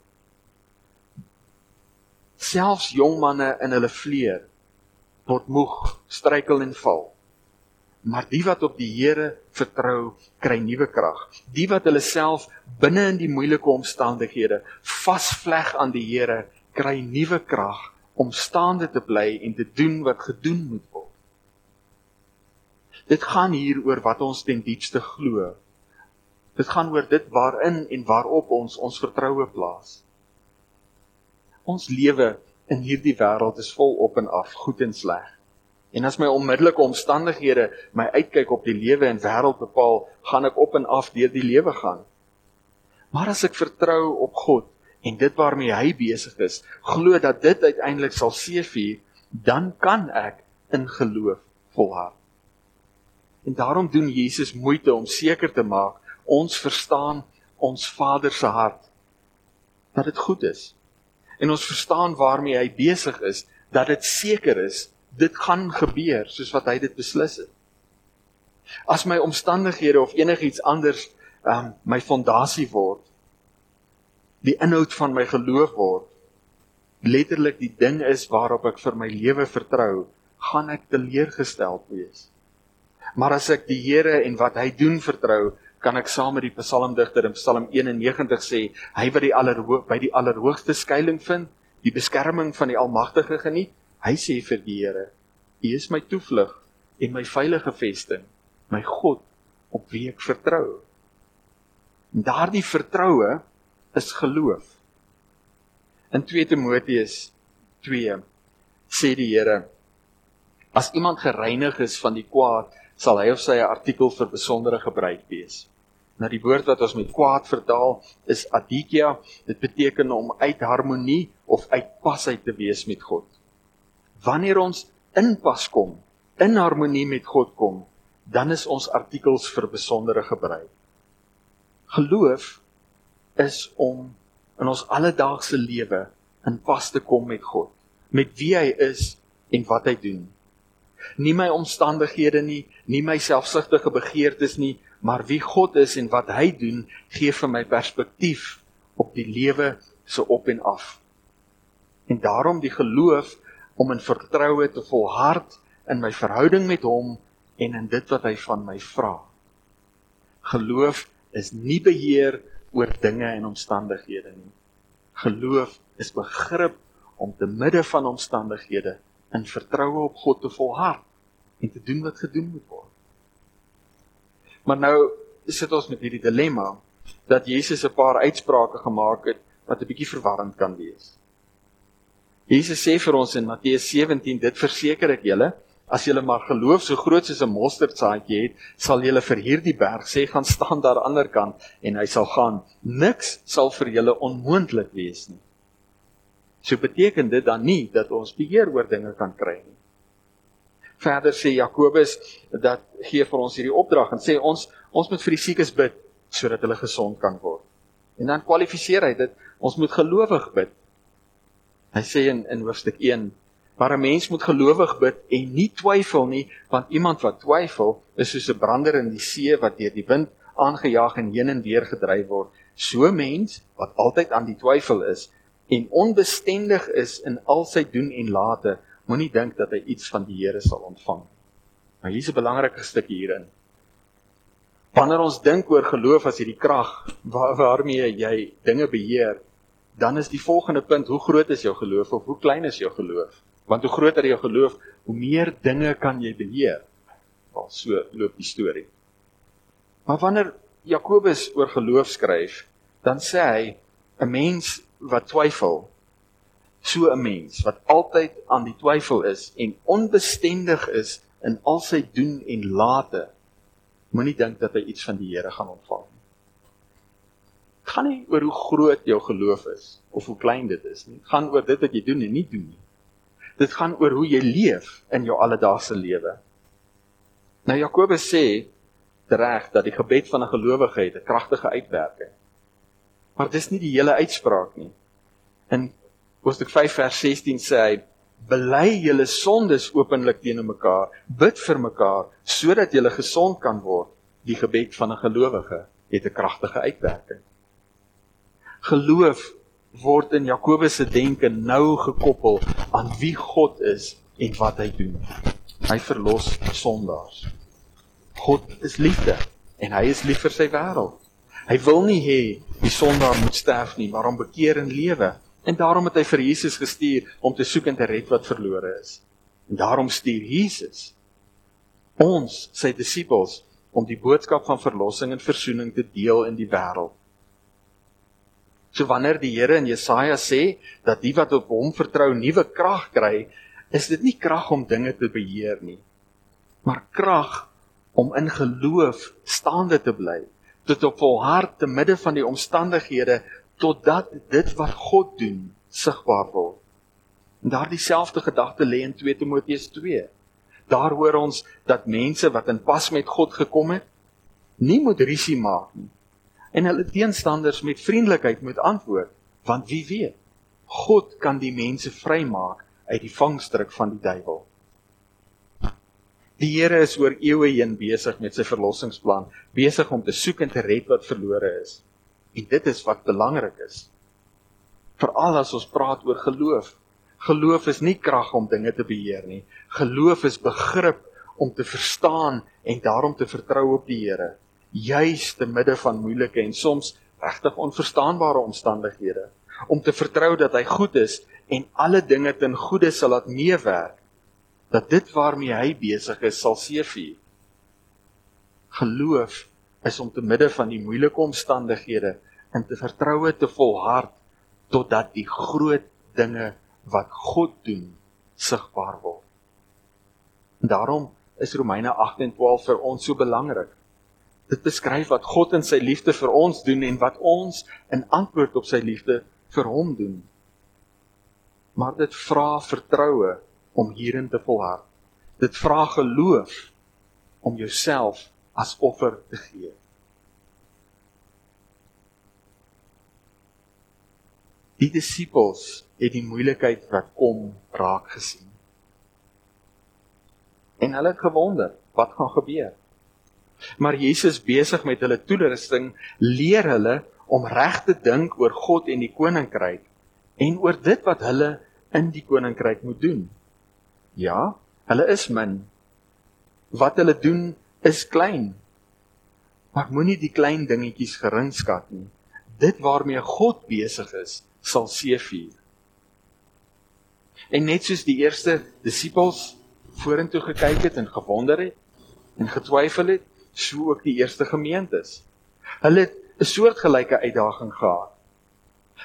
A: Selfs jong manne in hulle vleuer word moeg, struikel en val. Maar die wat op die Here vertrou, kry nuwe krag. Die wat hulle self binne in die moeilike omstandighede vasvleg aan die Here, kry nuwe krag om staande te bly en te doen wat gedoen moet word. Dit gaan hier oor wat ons ten diepste glo. Dit gaan oor dit waarin en waarop ons ons vertroue plaas. Ons lewe in hierdie wêreld is vol op en af, goed en sleg. En as my onmiddellike omstandighede my uitkyk op die lewe en wêreld bepaal, gaan ek op en af deur die lewe gaan. Maar as ek vertrou op God en dit waarmee hy besig is, glo dat dit uiteindelik sal seëvier, dan kan ek in geloof volhard. En daarom doen Jesus moeite om seker te maak ons verstaan ons Vader se hart dat dit goed is. En ons verstaan waarmee hy besig is, dat dit seker is dit gaan gebeur soos wat hy dit beslis het. As my omstandighede of enigiets anders um my fondasie word, die inhoud van my geloof word, letterlik die ding is waarop ek vir my lewe vertrou, gaan ek teleurgesteld wees. Maar as ek die Here en wat hy doen vertrou, kan ek saam met die psalmdigter in Psalm 91 sê, hy wat die allerhoog by die allerhoogste skuilings vind, die beskerming van die Almagtige geniet, hy sê vir die Here, U is my toevlug en my veilige vesting, my God op wie ek vertrou. En daardie vertroue is geloof. In 2 Timoteus 2 sê die Here as iemand gereinig is van die kwaad sal hy of sy 'n artikel vir besondere gebruik wees. Nou die woord wat ons met kwaad vertaal is adikia. Dit beteken om uit harmonie of uit pas uit te wees met God. Wanneer ons in pas kom, in harmonie met God kom, dan is ons artikels vir besondere gebruik. Geloof is om in ons alledaagse lewe in pas te kom met God, met wie hy is en wat hy doen nie my omstandighede nie, nie my selfsugtige begeertes nie, maar wie God is en wat hy doen, gee vir my perspektief op die lewe se op en af. En daarom die geloof om in vertroue te volhard in my verhouding met hom en in dit wat hy van my vra. Geloof is nie beheer oor dinge en omstandighede nie. Geloof is begrip om te midde van omstandighede in vertroue op God te volhard en te doen wat gedoen moet word. Maar nou sit ons met hierdie dilemma dat Jesus 'n paar uitsprake gemaak het wat 'n bietjie verwarrend kan wees. Jesus sê vir ons in Matteus 17: "Dit verseker ek julle, as julle maar geloof so groot soos 'n mosterdsaadjie het, sal julle vir hierdie berg sê gaan staan daar aan die ander kant en hy sal gaan. Niks sal vir julle onmoontlik wees nie." So beteken dit dan nie dat ons beheer oor dinge kan kry nie. Verder sê Jakobus dat gee vir ons hierdie opdrag en sê ons ons moet vir die siekes bid sodat hulle gesond kan word. En dan kwalifiseer hy dit ons moet gelowig bid. Hy sê in in hoofstuk 1 Maar 'n mens moet gelowig bid en nie twyfel nie, want iemand wat twyfel is soos 'n brander in die see wat deur die wind aangejaag en heen en weer gedryf word. So mens wat altyd aan die twyfel is en onbestendig is in al sy doen en late, moenie dink dat hy iets van die Here sal ontvang. Maar hier's 'n belangrike stukkie hierin. Wanneer ons dink oor geloof as hierdie krag waar, waarmee jy dinge beheer, dan is die volgende punt, hoe groot is jou geloof of hoe klein is jou geloof? Want hoe groter jou geloof, hoe meer dinge kan jy beheer. Wel, so loop die storie. Maar wanneer Jakobus oor geloof skryf, dan sê hy 'n mens wat twyfel, so 'n mens wat altyd aan die twyfel is en onbestendig is in al sy doen en late, moenie dink dat hy iets van die Here gaan ontvang nie. Dit gaan nie oor hoe groot jou geloof is of hoe klein dit is nie. Dit gaan oor dit wat jy doen en nie doen nie. Dit gaan oor hoe jy leef in jou alledaagse lewe. Nou Jakobus sê reg dat die gebed van 'n gelowige het 'n kragtige uitwerking. Maar dis nie die hele uitspraak nie. In Hoofstuk 5 vers 16 sê hy: "Bely julle sondes openlik teenoor mekaar, bid vir mekaar sodat julle gesond kan word." Die gebed van 'n gelowige het 'n kragtige uitwerking. Geloof word in Jakobus se denke nou gekoppel aan wie God is en wat hy doen. Hy verlos sondaars. God is liefde en hy is lief vir sy wêreld. Hy wil nie hê die sondaar moet sterf nie, maar hom bekeer en lewe. En daarom het hy vir Jesus gestuur om te soek en te red wat verlore is. En daarom stuur Jesus ons, sy disippels, om die boodskap van verlossing en verzoening te deel in die wêreld. So wanneer die Here in Jesaja sê dat die wat op hom vertrou nuwe krag kry, is dit nie krag om dinge te beheer nie, maar krag om in geloof staande te bly, tot op volhard te midde van die omstandighede totdat dit wat God doen sigbaar word. En daardie selfde gedagte lê in 2 Timoteus 2. Daar hoor ons dat mense wat in pas met God gekom het, nie moet risie maak nie en hulle teenstanders met vriendelikheid moet antwoord, want wie weet, God kan die mense vrymaak uit die vangstruk van die duiwel. Die Here is oor eeue heen besig met sy verlossingsplan, besig om te soek en te red wat verlore is. En dit is wat belangrik is. Veral as ons praat oor geloof. Geloof is nie krag om dinge te beheer nie. Geloof is begrip om te verstaan en daarom te vertrou op die Here juis te midde van moeilike en soms regtig onverstaanbare omstandighede om te vertrou dat hy goed is en alle dinge ten goeie sal laat meewerk dat dit waarmee hy besig is sal seëvier geloof is om te midde van die moeilike omstandighede in te vertroue te volhard totdat die groot dinge wat God doen sigbaar word. En daarom is Romeine 8 en 12 vir ons so belangrik Dit beskryf wat God in sy liefde vir ons doen en wat ons in antwoord op sy liefde vir hom doen. Maar dit vra vertroue om hierin te volhard. Dit vra geloof om jouself as offer te gee. Die disippels het die moeilikheid wat kom raak gesien. En hulle het gewonder, wat gaan gebeur? Maar Jesus besig met hulle toerusting leer hulle om reg te dink oor God en die koninkryk en oor dit wat hulle in die koninkryk moet doen. Ja, hulle is min. Wat hulle doen is klein. Maar moenie die klein dingetjies gering skat nie. Dit waarmee God besig is, sal seëvier. En net soos die eerste disippels vorentoe gekyk het en gewonder het en getwyfel het, so ook die eerste gemeentes. Hulle het 'n soortgelyke uitdaging gehad.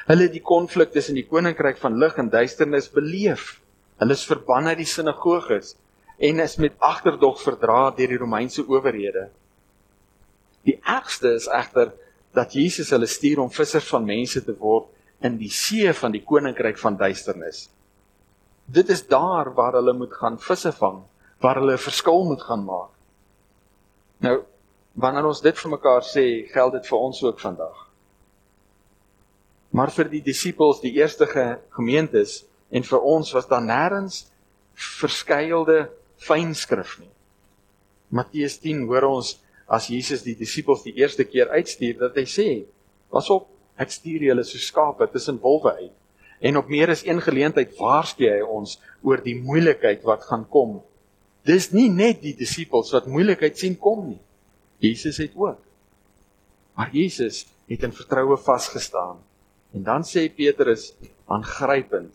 A: Hulle het die konflik tussen die koninkryk van lig en duisternis beleef. Hulle is verbann uit die sinagoges en is met agterdog verdra deur die Romeinse owerhede. Die ergste is egter dat Jesus hulle stuur om vissers van mense te word in die see van die koninkryk van duisternis. Dit is daar waar hulle moet gaan visse vang, waar hulle 'n verskil moet gaan maak. Nou, wanneer ons dit vir mekaar sê, geld dit vir ons ook vandag. Maar vir die disippels, die eerste gemeentes en vir ons was daar nêrens verskeilde fynskrif nie. Matteus 10 hoor ons as Jesus die disippels die eerste keer uitstuur dat hy sê: "Pas op, ek stuur julle so skape tussen wolwe uit." En op meer as een geleentheid waarsku hy ons oor die moeilikheid wat gaan kom. Dis nie net die disippels wat moeilikheid sien kom nie. Jesus het ook. Maar Jesus het in vertroue vasgestaan. En dan sê Petrus aangrypend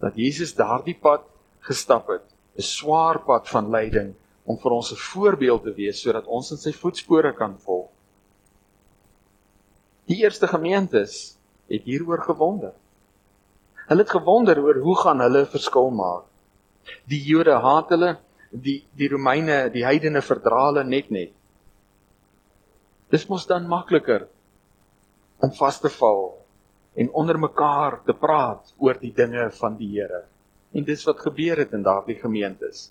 A: dat Jesus daardie pad gestap het, 'n swaar pad van lyding om vir ons 'n voorbeeld te wees sodat ons in sy voetspore kan volg. Die eerste gemeentes het hieroor gewonder. Hulle het gewonder oor hoe gaan hulle verskil maak. Die Jode haat hulle, die die Romeine, die heidene verdra hulle net net. Dis mos dan makliker om vas te val en onder mekaar te praat oor die dinge van die Here. En dis wat gebeur het in daardie gemeentes.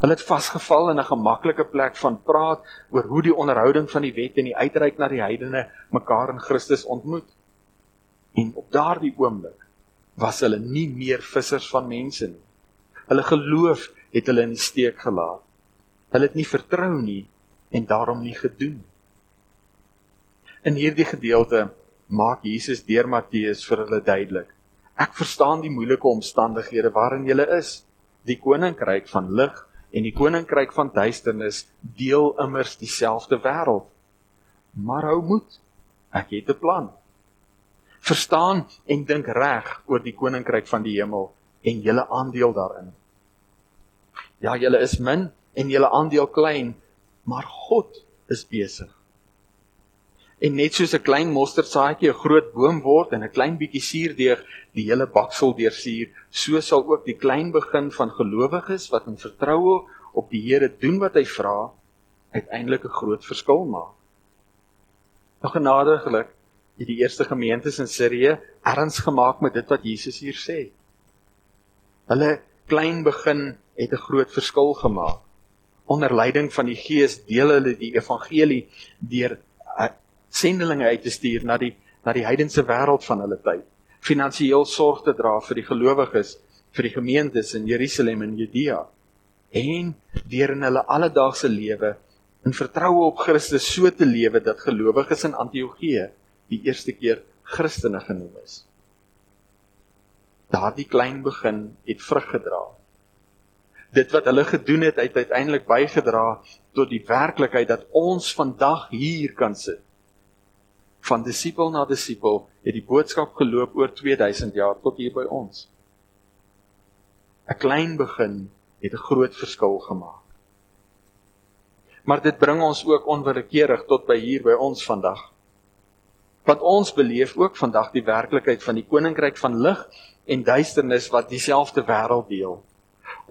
A: Hulle het vasgeval in 'n gemaklike plek van praat oor hoe die onderhouding van die wet en die uitreik na die heidene mekaar in Christus ontmoet. En op daardie oomblik was hulle nie meer vissers van mense nie. Hulle geloof het hulle in die steek gelaat. Hulle het nie vertrou nie en daarom nie gedoen. In hierdie gedeelte maak Jesus deur Matteus vir hulle duidelik. Ek verstaan die moeilike omstandighede waarin julle is. Die koninkryk van lig en die koninkryk van duisternis deel immers dieselfde wêreld. Maar hou moed. Ek het 'n plan. Verstaan en dink reg oor die koninkryk van die hemel en julle aandeel daarin. Ja, julle is min en julle aandeel klein, maar God is besig En net soos 'n klein mosterdsaadjie 'n groot boom word en 'n klein bietjie suurdeeg die hele baksel deursuur, so sal ook die klein begin van gelowiges wat in vertroue op die Here doen wat hy vra, uiteindelik 'n groot verskil maak. Nou genadiglik het die eerste gemeentes in Sirië erns gemaak met dit wat Jesus hier sê. Hulle klein begin het 'n groot verskil gemaak. Onder leiding van die Gees deel hulle die evangelie deur sendelinge uit te stuur na die na die heidense wêreld van hulle tyd. Finansiëel sorg te dra vir die gelowiges, vir die gemeentes in Jerusalem en Judea en deur in hulle alledaagse lewe in vertroue op Christus so te lewe dat gelowiges in Antiochië die eerste keer Christene genoem is. Daardie klein begin het vrug gedra. Dit wat hulle gedoen het, het uiteindelik bygedra tot die werklikheid dat ons vandag hier kan sit van disipel na disipel het die boodskap geloop oor 2000 jaar tot hier by ons. 'n Klein begin het 'n groot verskil gemaak. Maar dit bring ons ook onwillekeurig tot by hier by ons vandag. Want ons beleef ook vandag die werklikheid van die koninkryk van lig en duisternis wat dieselfde wêreld deel.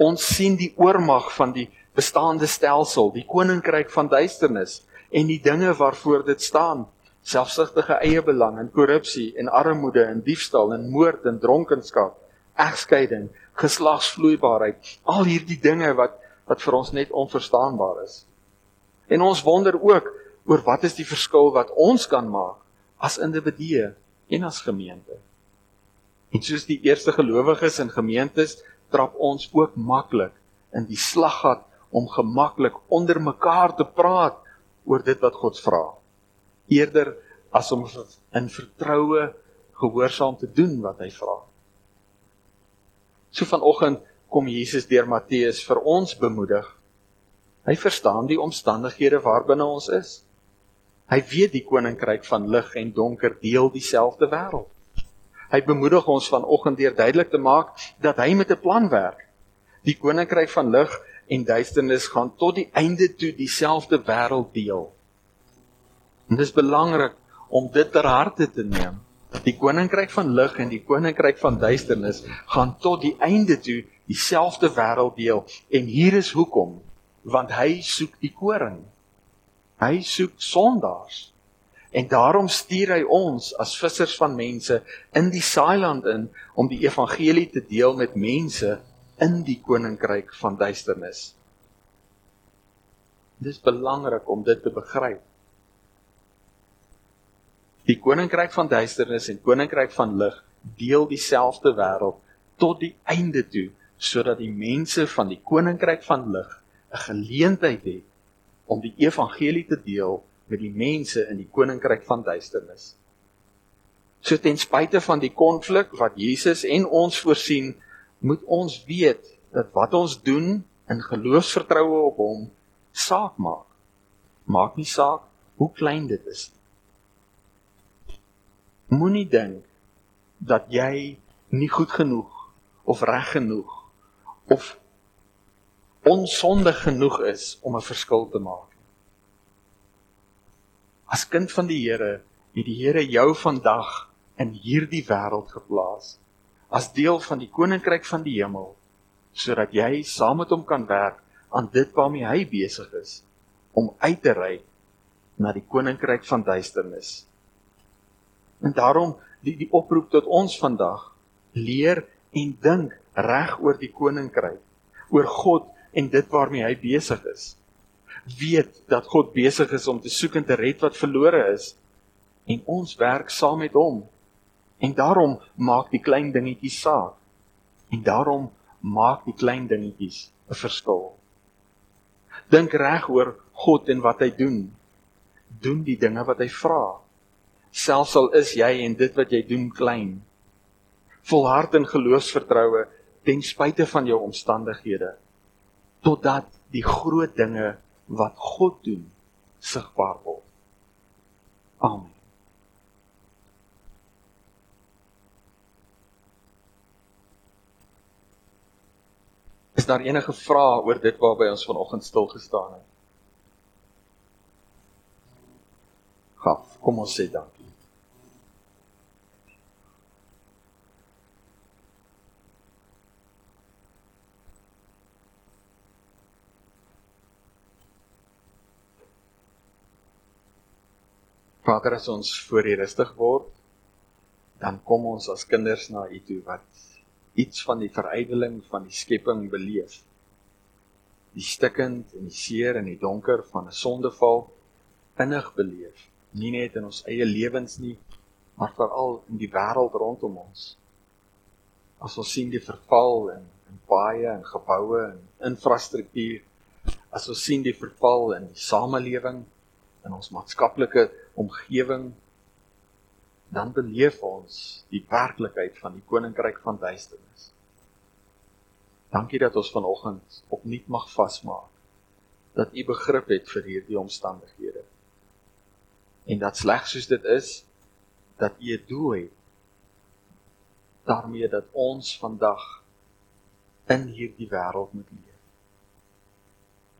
A: Ons sien die oormag van die bestaande stelsel, die koninkryk van duisternis en die dinge waarvoor dit staan selfsugtige eie belang en korrupsie en armoede en diefstal en moord en dronkenskap, egskeiding, geslagsvloeibaarheid, al hierdie dinge wat wat vir ons net onverstaanbaar is. En ons wonder ook oor wat is die verskil wat ons kan maak as individue en as gemeente. En soos die eerste gelowiges in gemeentes trap ons ook maklik in die slaggat om gemaklik onder mekaar te praat oor dit wat God vra eerder as om in vertroue gehoorsaam te doen wat hy vra. So vanoggend kom Jesus deur Matteus vir ons bemoedig. Hy verstaan die omstandighede waarbinne ons is. Hy weet die koninkryk van lig en donker deel dieselfde wêreld. Hy bemoedig ons vanoggend deur duidelik te maak dat hy met 'n plan werk. Die koninkryk van lig en duisternis gaan tot die einde toe dieselfde wêreld deel. En dis belangrik om dit ter harte te neem. Die koninkryk van lig en die koninkryk van duisternis gaan tot die einde toe dieselfde wêreld deel en hier is hoekom want hy soek die koring. Hy soek sondaars. En daarom stuur hy ons as vissers van mense in die saailand in om die evangelie te deel met mense in die koninkryk van duisternis. Dis belangrik om dit te begryp. Die koninkryk van duisternis en koninkryk van lig deel dieselfde wêreld tot die einde toe sodat die mense van die koninkryk van lig 'n geleentheid het om die evangelie te deel met die mense in die koninkryk van duisternis. So ten spyte van die konflik wat Jesus en ons voorsien, moet ons weet dat wat ons doen in geloofsvertroue op hom saak maak. Maak nie saak hoe klein dit is nie. Moenie dink dat jy nie goed genoeg of reg genoeg of onsondig genoeg is om 'n verskil te maak. As kind van die Here het die Here jou vandag in hierdie wêreld geplaas as deel van die koninkryk van die hemel sodat jy saam met hom kan werk aan dit waarmee hy besig is om uit te ry na die koninkryk van duisternis. En daarom die die oproep tot ons vandag leer en dink reg oor die koninkryk, oor God en dit waarmee hy besig is. Weet dat God besig is om te soek en te red wat verlore is en ons werk saam met hom. En daarom maak die klein dingetjies saak. En daarom maak die klein dingetjies 'n verskil. Dink reg oor God en wat hy doen. Doen die dinge wat hy vra. Selfs al is jy en dit wat jy doen klein. Volhard in geloofsvertroue ten spyte van jou omstandighede totdat die groot dinge wat God doen sigbaar word. Amen. Is daar enige vrae oor dit waarby ons vanoggend stil gestaan het? Gaf, kom ons sê dankie. Vader, as ons voor U rustig word, dan kom ons as kinders na U toe wat iets van die verydeling van die skepping beleef. Die stikkend en die seer en die donker van 'n sondeval innig beleef, nie net in ons eie lewens nie, maar veral in die wêreld rondom ons. As ons sien die verval in in paaie en geboue en infrastruktuur, as ons sien die verval in die samelewing, in ons maatskaplike omgewing dan beleef ons die werklikheid van die koninkryk van duisternis. Dankie dat ons vanoggend opnuut mag vasmaak dat u begrip het vir hierdie omstandighede. En dat slegs soos dit is dat u 'n doel het daarmee dat ons vandag in hierdie wêreld moet leef.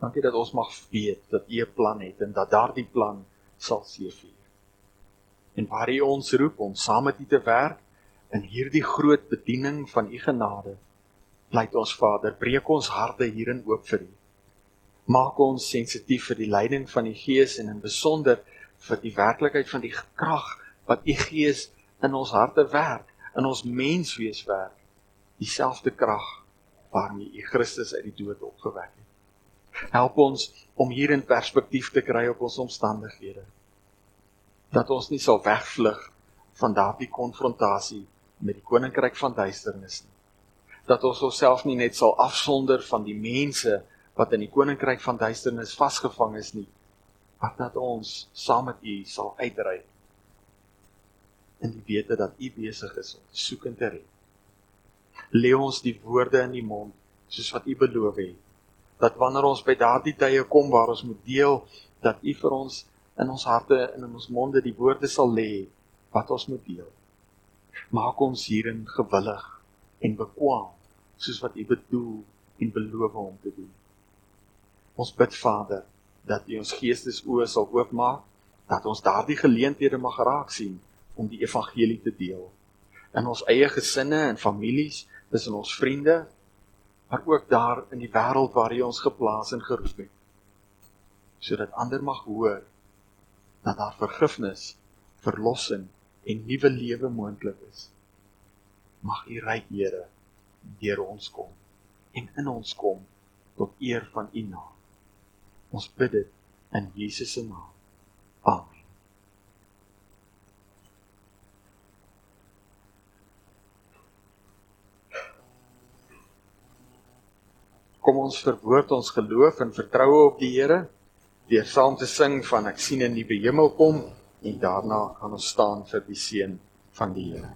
A: Dankie dat ons mag weet dat U 'n plan het en dat daardie plan sal seëvier. En waar U ons roep om saam met U te werk in hierdie groot bediening van U genade, pleit ons Vader, breek ons harte hierin oop vir U. Maak ons sensitief vir die leiding van die Gees en in besonder vir die werklikheid van die krag wat U Gees in ons harte werk, in ons menswees werk. Dieselfde krag waarmee U Christus uit die dood opgewek het. Help ons om hier in perspektief te kry op ons omstandighede. Dat ons nie sal wegvlug van daardie konfrontasie met die koninkryk van duisternis nie. Dat ons onsself nie net sal afsonder van die mense wat in die koninkryk van duisternis vasgevang is nie, maar dat ons saam met U sal uitry in die wete dat U besig is om te soek en te red. Lê ons die woorde in die mond soos wat U beloof het dat wanneer ons by daardie tye kom waar ons moet deel dat U vir ons in ons harte en in ons monde die woorde sal lê wat ons moet deel. Maak ons hierin gewillig en bekwaam soos wat U bedoel en beloof om te doen. Ons bid Vader dat U ons geestesoë sal oopmaak dat ons daardie geleenthede mag raak sien om die evangelie te deel in ons eie gesinne en families, tussen ons vriende maar ook daar in die wêreld waar hy ons geplaas en geroep het. Sodat ander mag hoor dat daar vergifnis, verlossing en nuwe lewe moontlik is. Mag U ryk Here deur ons kom en in ons kom tot eer van U naam. Ons bid dit in Jesus se naam. Amen. Kom ons verwoord ons geloof en vertroue op die Here deur saam te sing van ek sien 'n nuwe hemel kom en daarna kan ons staan vir die seën van die Here.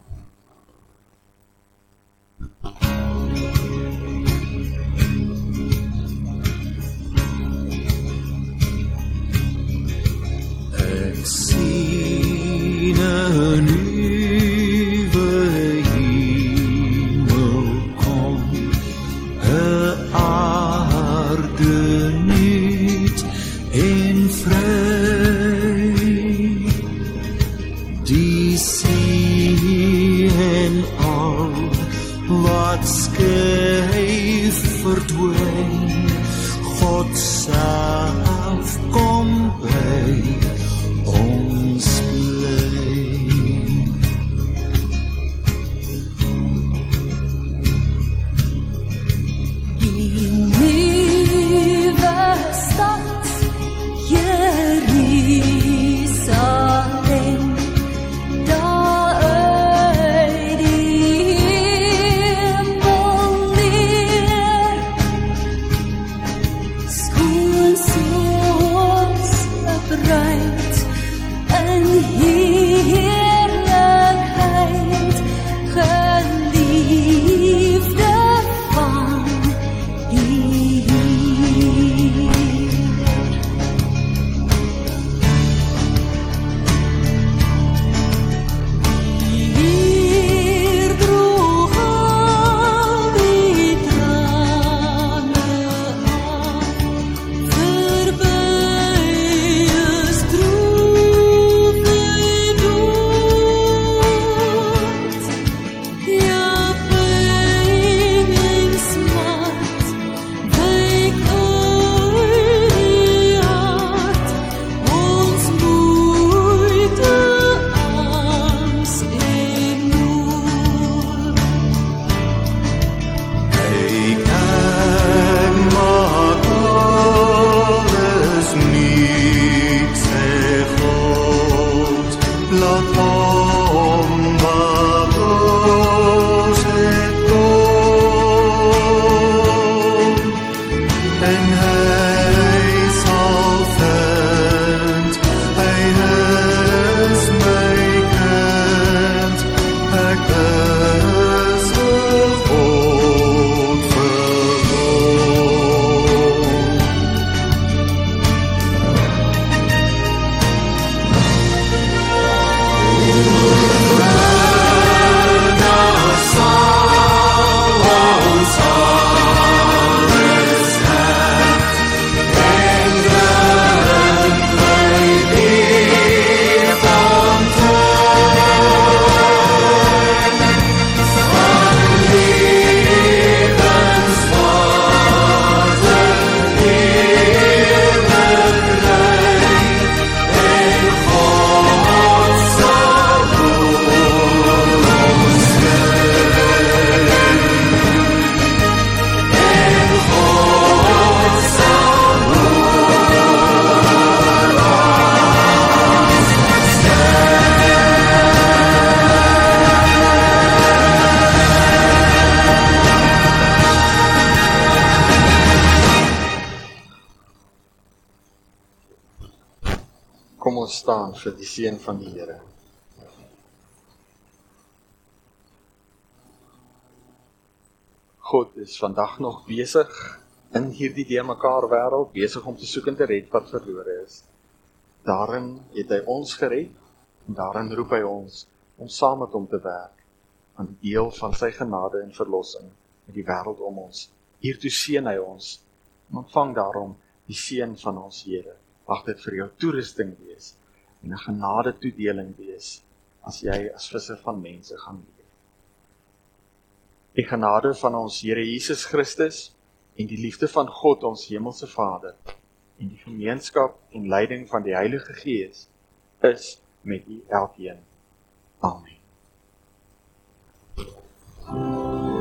B: Ek sien 'n nuwe
A: seën van die Here. God is vandag nog besig in hierdie de mekaar wêreld besig om te soek en te red wat verlore is. Daarin het hy ons gered en daarin roep hy ons om saam met hom te werk aan die deel van sy genade en verlossing in die wêreld om ons. Hiertoe seën hy ons. Ontvang daarom die seën van ons Here. Mag dit vir jou toerusting wees en 'n genade toedeling wees as jy as visser van mense gaan leef. Die genade van ons Here Jesus Christus en die liefde van God ons hemelse Vader en die gemeenskap en leiding van die Heilige Gees is met u elkeen. Amen. Thank you.